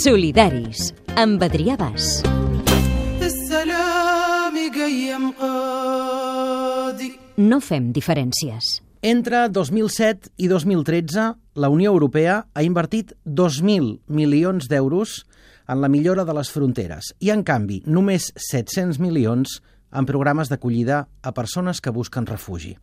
Solidaris, amb Adrià Bas. No fem diferències. Entre 2007 i 2013, la Unió Europea ha invertit 2.000 milions d'euros en la millora de les fronteres i, en canvi, només 700 milions en programes d'acollida a persones que busquen refugi.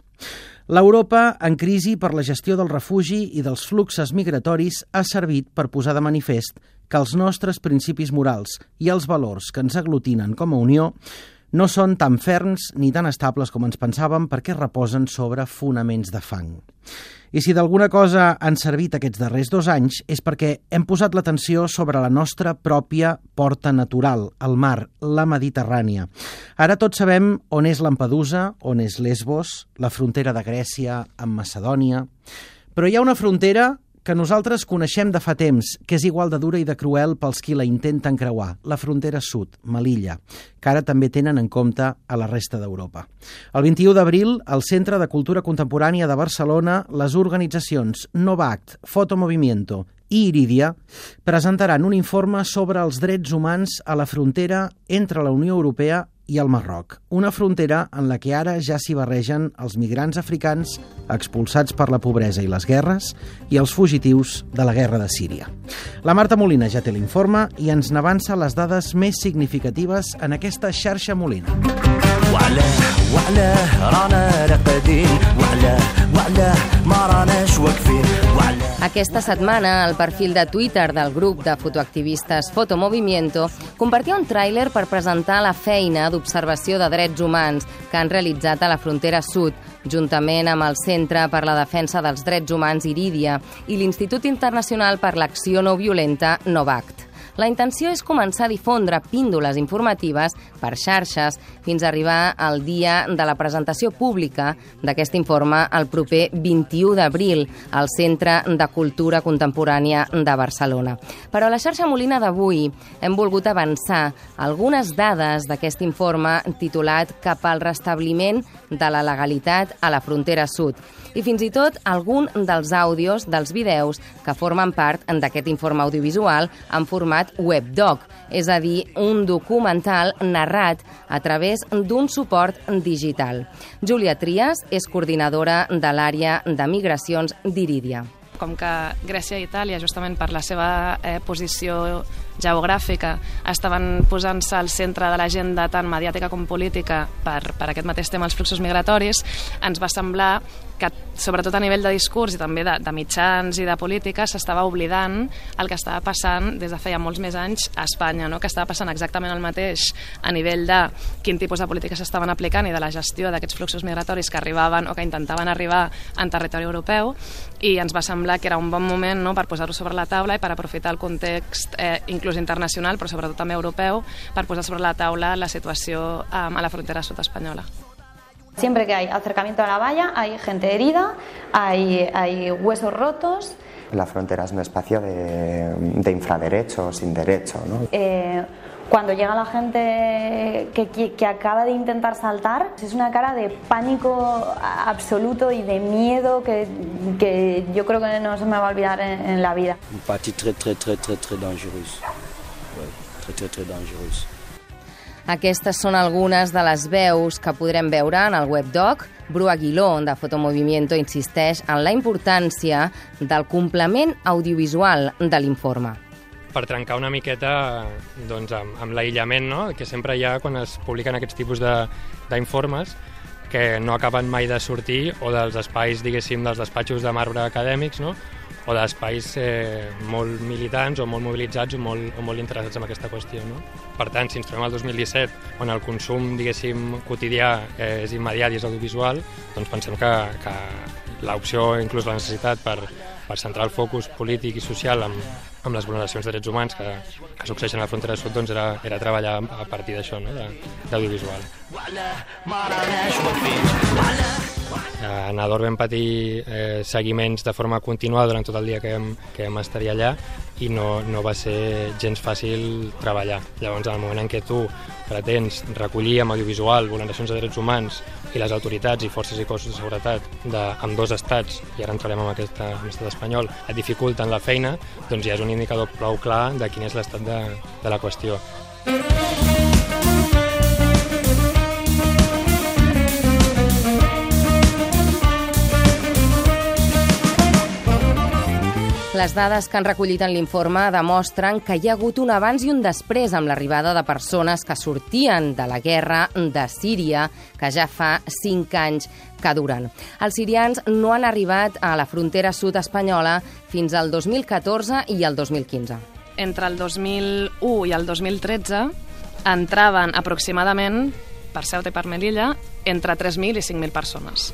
L'Europa, en crisi per la gestió del refugi i dels fluxes migratoris, ha servit per posar de manifest que els nostres principis morals i els valors que ens aglutinen com a Unió no són tan ferms ni tan estables com ens pensàvem perquè reposen sobre fonaments de fang. I si d'alguna cosa han servit aquests darrers dos anys és perquè hem posat l'atenció sobre la nostra pròpia porta natural, el mar, la Mediterrània. Ara tots sabem on és Lampedusa, on és Lesbos, la frontera de Grècia amb Macedònia... Però hi ha una frontera que nosaltres coneixem de fa temps, que és igual de dura i de cruel pels qui la intenten creuar, la frontera sud, Melilla, que ara també tenen en compte a la resta d'Europa. El 21 d'abril, al Centre de Cultura Contemporània de Barcelona, les organitzacions Novact, Fotomovimiento i Iridia presentaran un informe sobre els drets humans a la frontera entre la Unió Europea i el Marroc, una frontera en la que ara ja s'hi barregen els migrants africans expulsats per la pobresa i les guerres i els fugitius de la guerra de Síria. La Marta Molina ja té l'informe i ens n'avança les dades més significatives en aquesta xarxa Molina. وعلاه وعلاه رانا راقدين وعلاه وعلاه ما راناش واقفين Aquesta setmana, el perfil de Twitter del grup de fotoactivistes Fotomovimiento compartia un tràiler per presentar la feina d'observació de drets humans que han realitzat a la frontera sud, juntament amb el Centre per la Defensa dels Drets Humans Iridia i l'Institut Internacional per l'Acció No Violenta Novact. La intenció és començar a difondre píndoles informatives per xarxes fins a arribar al dia de la presentació pública d'aquest informe el proper 21 d'abril al Centre de Cultura Contemporània de Barcelona. Però a la xarxa Molina d'avui hem volgut avançar algunes dades d'aquest informe titulat Cap al restabliment de la legalitat a la frontera sud i fins i tot algun dels àudios dels videos que formen part d'aquest informe audiovisual en format webdoc, és a dir, un documental narrat a través d'un suport digital. Júlia Trias és coordinadora de l'àrea de migracions d'Iridia com que Grècia i Itàlia, justament per la seva eh, posició geogràfica, estaven posant-se al centre de l'agenda tant mediàtica com política per, per aquest mateix tema, els fluxos migratoris, ens va semblar que sobretot a nivell de discurs i també de, de mitjans i de política s'estava oblidant el que estava passant des de feia molts més anys a Espanya, no? que estava passant exactament el mateix a nivell de quin tipus de polítiques s'estaven aplicant i de la gestió d'aquests fluxos migratoris que arribaven o que intentaven arribar en territori europeu i ens va semblar que era un bon moment no? per posar-ho sobre la taula i per aprofitar el context eh, inclús internacional però sobretot també europeu per posar sobre la taula la situació eh, a la frontera sud espanyola. Siempre que hay acercamiento a la valla hay gente herida, hay, hay huesos rotos. La frontera es un espacio de, de infraderecho, sin derecho. ¿no? Eh, cuando llega la gente que, que, que, acaba de intentar saltar, es una cara de pánico absoluto y de miedo que, que yo creo que no se me va a olvidar en, en la vida. Un parti très très très très très dangereux. Ouais, très très très dangereux. Aquestes són algunes de les veus que podrem veure en el webdoc. Bru Aguiló, de Fotomovimiento, insisteix en la importància del complement audiovisual de l'informe per trencar una miqueta doncs, amb, amb l'aïllament no? que sempre hi ha quan es publiquen aquests tipus d'informes que no acaben mai de sortir o dels espais, diguéssim, dels despatxos de marbre acadèmics, no? o d'espais eh, molt militants o molt mobilitzats o molt, o molt interessats en aquesta qüestió. No? Per tant, si ens trobem al 2017, on el consum, diguéssim, quotidià eh, és immediat i és audiovisual, doncs pensem que, que l'opció, inclús la necessitat per, per centrar el focus polític i social amb, amb les vulneracions de drets humans que, que succeeixen a la frontera sud doncs era, era treballar a partir d'això, no? d'audiovisual. A Nador vam patir eh, seguiments de forma continuada durant tot el dia que vam, que vam estar allà i no, no va ser gens fàcil treballar. Llavors, en el moment en què tu pretens recollir amb audiovisual vulneracions de drets humans i les autoritats i forces i cossos de seguretat d'amb dos estats, i ara entrarem en aquest estat espanyol, et dificulten la feina, doncs ja és un indicador prou clar de quin és l'estat de, de la qüestió. Les dades que han recollit en l'informe demostren que hi ha hagut un abans i un després amb l'arribada de persones que sortien de la guerra de Síria, que ja fa cinc anys que duren. Els sirians no han arribat a la frontera sud espanyola fins al 2014 i el 2015. Entre el 2001 i el 2013 entraven aproximadament per Ceuta i per Melilla entre 3.000 i 5.000 persones.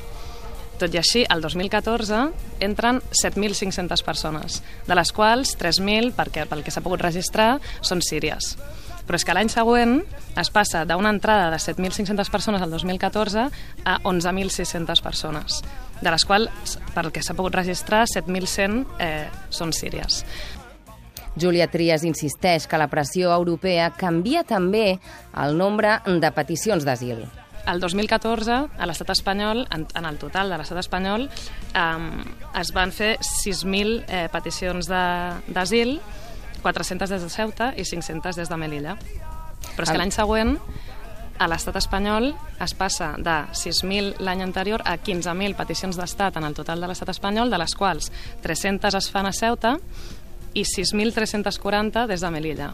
Tot i així, el 2014 entren 7.500 persones, de les quals 3.000, perquè pel que s'ha pogut registrar, són síries. Però és que l'any següent es passa d'una entrada de 7.500 persones al 2014 a 11.600 persones, de les quals, pel que s'ha pogut registrar, 7.100 eh, són síries. Júlia Trias insisteix que la pressió europea canvia també el nombre de peticions d'asil el 2014, a l'estat espanyol, en, en el total de l'estat espanyol, eh, es van fer 6.000 eh, peticions d'asil, 400 des de Ceuta i 500 des de Melilla. Però és que l'any següent, a l'estat espanyol, es passa de 6.000 l'any anterior a 15.000 peticions d'estat en el total de l'estat espanyol, de les quals 300 es fan a Ceuta i 6.340 des de Melilla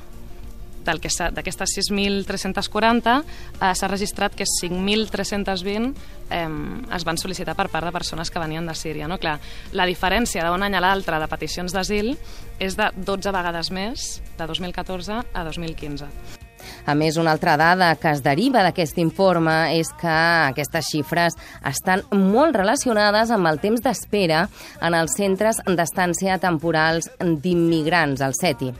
d'aquestes 6.340 eh, s'ha registrat que 5.320 eh, es van sol·licitar per part de persones que venien de Síria. No? Clar, la diferència d'un any a l'altre de peticions d'asil és de 12 vegades més de 2014 a 2015. A més, una altra dada que es deriva d'aquest informe és que aquestes xifres estan molt relacionades amb el temps d'espera en els centres d'estància temporals d'immigrants, el CETI.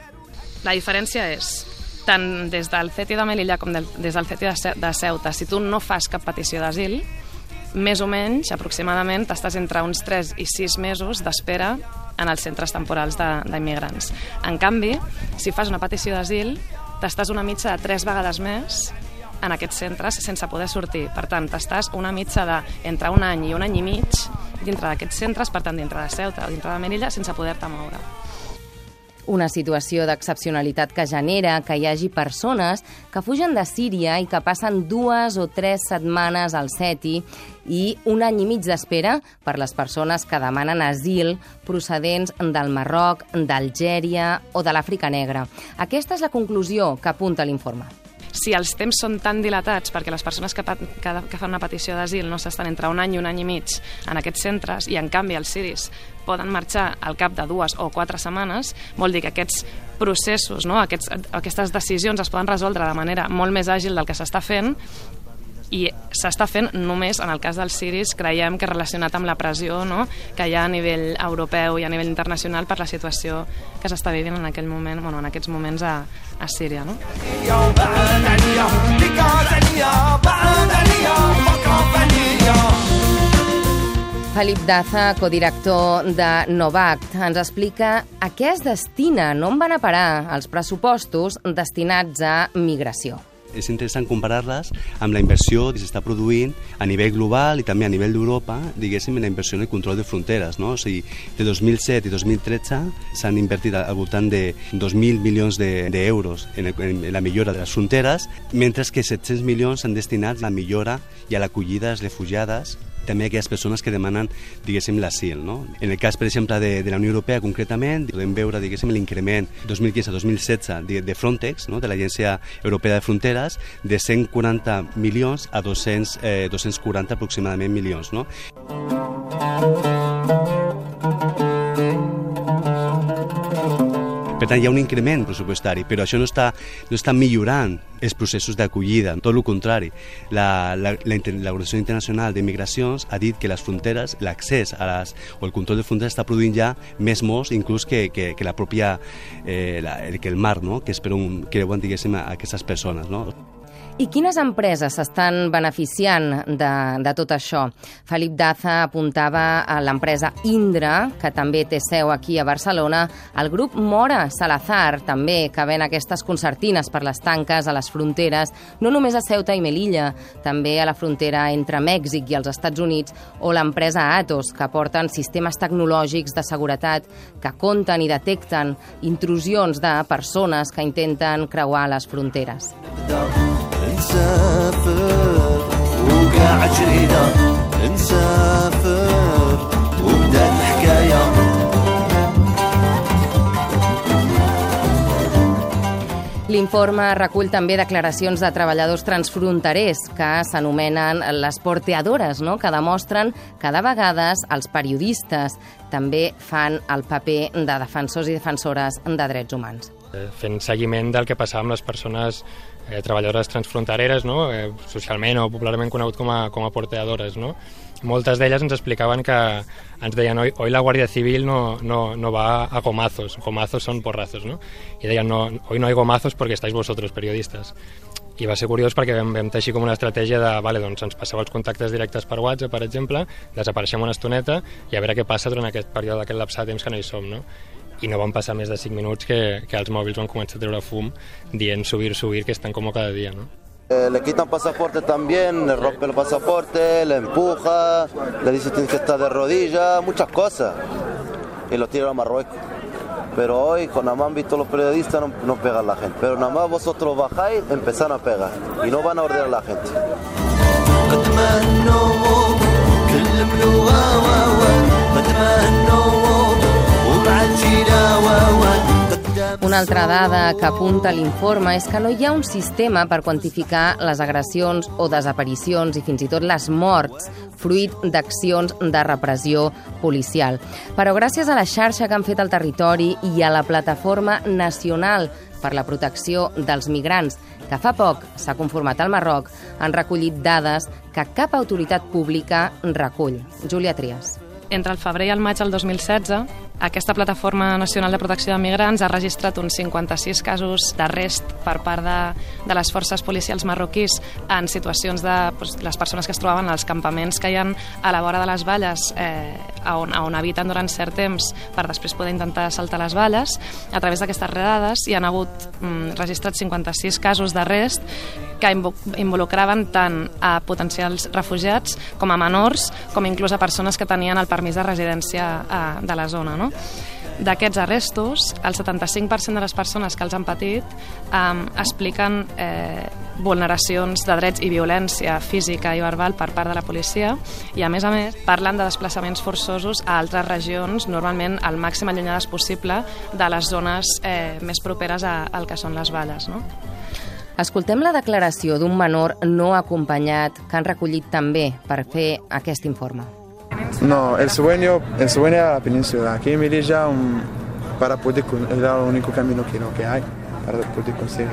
La diferència és tant des del CETI de Melilla com del, des del CETI de, de Ceuta, si tu no fas cap petició d'asil, més o menys, aproximadament, t'estàs entre uns 3 i 6 mesos d'espera en els centres temporals d'immigrants. En canvi, si fas una petició d'asil, t'estàs una mitja de 3 vegades més en aquests centres sense poder sortir. Per tant, t'estàs una mitja de entre un any i un any i mig dintre d'aquests centres, per tant, dintre de Ceuta o dintre de Melilla, sense poder-te moure. Una situació d'excepcionalitat que genera que hi hagi persones que fugen de Síria i que passen dues o tres setmanes al SETI i un any i mig d'espera per les persones que demanen asil procedents del Marroc, d'Algèria o de l'Àfrica Negra. Aquesta és la conclusió que apunta l'informe si els temps són tan dilatats perquè les persones que, que, que fan una petició d'asil no s'estan entre un any i un any i mig en aquests centres i en canvi els siris poden marxar al cap de dues o quatre setmanes, vol dir que aquests processos, no? Aquests, aquestes decisions es poden resoldre de manera molt més àgil del que s'està fent i s'està fent només en el cas dels siris creiem que relacionat amb la pressió no? que hi ha a nivell europeu i a nivell internacional per la situació que s'està vivint en aquell moment, bueno, en aquests moments a, a Síria no? Felip Daza, codirector de Novact, ens explica a què es destina, no on van a parar els pressupostos destinats a migració és interessant comparar-les amb la inversió que s'està produint a nivell global i també a nivell d'Europa, diguéssim, en la inversió en el control de fronteres. No? O sigui, de 2007 i 2013 s'han invertit al voltant de 2.000 milions d'euros de, en, en la millora de les fronteres, mentre que 700 milions s'han destinat a la millora i a l'acollida de les refugiades també aquelles persones que demanen, diguéssim, l'asil. No? En el cas, per exemple, de, de la Unió Europea concretament, podem veure, diguéssim, l'increment 2015-2016 de, de Frontex, no? de l'Agència Europea de Fronteres, de 140 milions a 200, eh, 240 aproximadament milions. No? Tant, hi ha un increment pressupostari, però això no està, no està millorant els processos d'acollida, tot el contrari. L'Organització Internacional de Migracions ha dit que les fronteres, l'accés a les, o el control de fronteres està produint ja més morts inclús que, que, que la pròpia, eh, la, que el mar, no? que és per on creuen, diguéssim, aquestes persones. No? I quines empreses s'estan beneficiant de, de tot això? Felip Daza apuntava a l'empresa Indra, que també té seu aquí a Barcelona, el grup Mora Salazar, també, que ven aquestes concertines per les tanques a les fronteres, no només a Ceuta i Melilla, també a la frontera entre Mèxic i els Estats Units, o l'empresa Atos, que porten sistemes tecnològics de seguretat que compten i detecten intrusions de persones que intenten creuar les fronteres. نسافر وقع جرينا نسافر وبدات الحكايه L'informe recull també declaracions de treballadors transfronterers que s'anomenen les porteadores, no? que demostren que de vegades els periodistes també fan el paper de defensors i defensores de drets humans. Eh, fent seguiment del que passava amb les persones eh, treballadores transfrontereres, no? eh, socialment o popularment conegut com a, com a porteadores. No? Moltes d'elles ens explicaven que ens deien hoy, hoy la Guàrdia Civil no, no, no va a gomazos, gomazos són porrazos, no? i deien no, hoy no hay gomazos porque estáis vosotros, periodistas. I va ser curiós perquè vam, vam teixir com una estratègia de, vale, doncs ens passeu els contactes directes per WhatsApp, per exemple, desapareixem una estoneta i a veure què passa durant aquest període, aquest lapsat de temps que no hi som, no? I no van passar més de 5 minuts que, que els mòbils van començar a treure fum dient subir, subir, que estan com cada dia, ¿no? Eh, le quitan pasaporte también, le rompe el pasaporte, le empuja, le dice tienes que estar de rodillas, muchas cosas. Y lo tira a Marruecos. Pero hoy, con nada más han visto los periodistas, no, no pegan la gente. Pero nada más vosotros bajáis, empezan a pegar. Y no van a ordenar a la gente. Una altra dada que apunta l'informe és que no hi ha un sistema per quantificar les agressions o desaparicions i fins i tot les morts fruit d'accions de repressió policial. Però gràcies a la xarxa que han fet al territori i a la Plataforma Nacional per la Protecció dels Migrants, que fa poc s'ha conformat al Marroc, han recollit dades que cap autoritat pública recull. Júlia Trias. Entre el febrer i el maig del 2016, aquesta Plataforma Nacional de Protecció de Migrants ha registrat uns 56 casos d'arrest per part de, de les forces policials marroquís en situacions de doncs, les persones que es trobaven als campaments que hi ha a la vora de les valles eh, on, on habiten durant cert temps per després poder intentar saltar les valles. A través d'aquestes redades hi han hagut mm, registrats 56 casos d'arrest que involucraven tant a potencials refugiats com a menors, com inclús a persones que tenien el permís de residència eh, de la zona. No? D'aquests arrestos, el 75% de les persones que els han patit eh, expliquen eh, vulneracions de drets i violència física i verbal per part de la policia i, a més a més, parlen de desplaçaments forçosos a altres regions, normalment al màxim allunyades possible de les zones eh, més properes a, al que són les valles. No? Escoltem la declaració d'un menor no acompanyat que han recollit també per fer aquest informe. No, el sueño, el sueño era la península. Aquí en Melilla un, para poder, era el único camino que, no, que hay para poder conseguir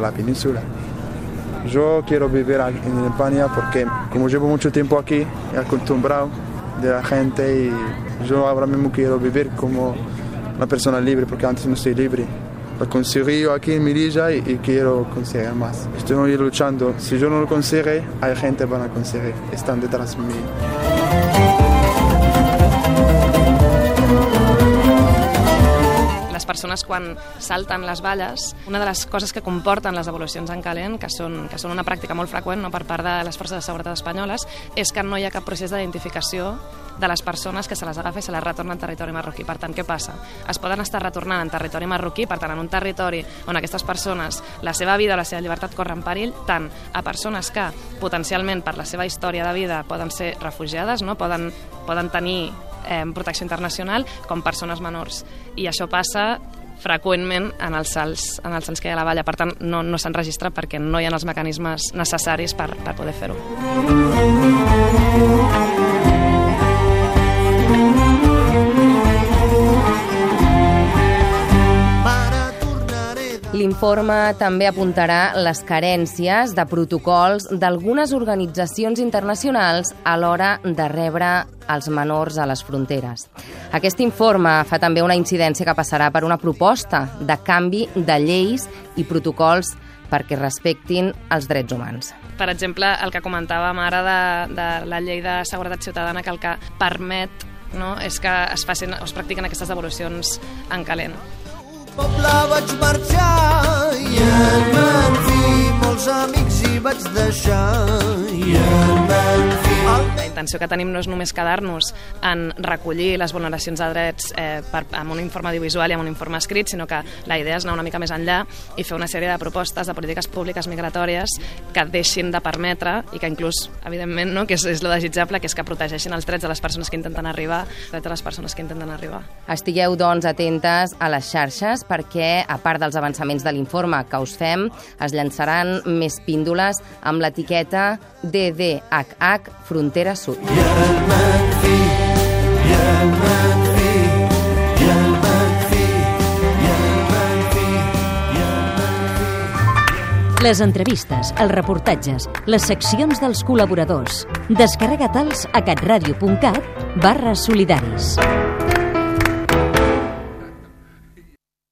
la península. Yo quiero vivir en España porque como llevo mucho tiempo aquí, he acostumbrado de la gente y yo ahora mismo quiero vivir como una persona libre porque antes no soy libre. Lo conseguí aquí en Melilla y, y, quiero conseguir más. Estoy luchando. Si yo no lo consigo, hay gente que van a conseguir. Están detrás de mí. Persones quan salten les valles, una de les coses que comporten les evolucions en calent, que són, que són una pràctica molt freqüent no, per part de les forces de seguretat espanyoles, és que no hi ha cap procés d'identificació de les persones que se les agafa i se les retorna en territori marroquí. Per tant, què passa? Es poden estar retornant en territori marroquí, per tant, en un territori on aquestes persones, la seva vida o la seva llibertat corren perill, tant a persones que potencialment per la seva història de vida poden ser refugiades, no? poden, poden tenir eh, protecció internacional com persones menors. I això passa freqüentment en els salts, en els salts que hi ha a la valla. Per tant, no, no s'han registrat perquè no hi ha els mecanismes necessaris per, per poder fer-ho. L'informe també apuntarà les carències de protocols d'algunes organitzacions internacionals a l'hora de rebre els menors a les fronteres. Aquest informe fa també una incidència que passarà per una proposta de canvi de lleis i protocols perquè respectin els drets humans. Per exemple, el que comentàvem ara de, de la llei de seguretat ciutadana, que el que permet no, és que es, facin, es practiquen aquestes devolucions en calent. Poble vaig marxar amics hi vaig intenció que tenim no és només quedar-nos en recollir les vulneracions de drets eh, per, amb un informe audiovisual i amb un informe escrit, sinó que la idea és anar una mica més enllà i fer una sèrie de propostes de polítiques públiques migratòries que deixin de permetre i que inclús, evidentment, no, que és, és lo desitjable, que és que protegeixin els drets de les persones que intenten arribar, drets de les persones que intenten arribar. Estigueu, doncs, atentes a les xarxes perquè, a part dels avançaments de l'informe que us fem, es llançaran més píndoles amb l'etiqueta DDHH Frontera Sud. I el Manfi, i el Manfi. Les entrevistes, els reportatges, les seccions dels col·laboradors. Descarrega-te'ls a catradio.cat barra solidaris.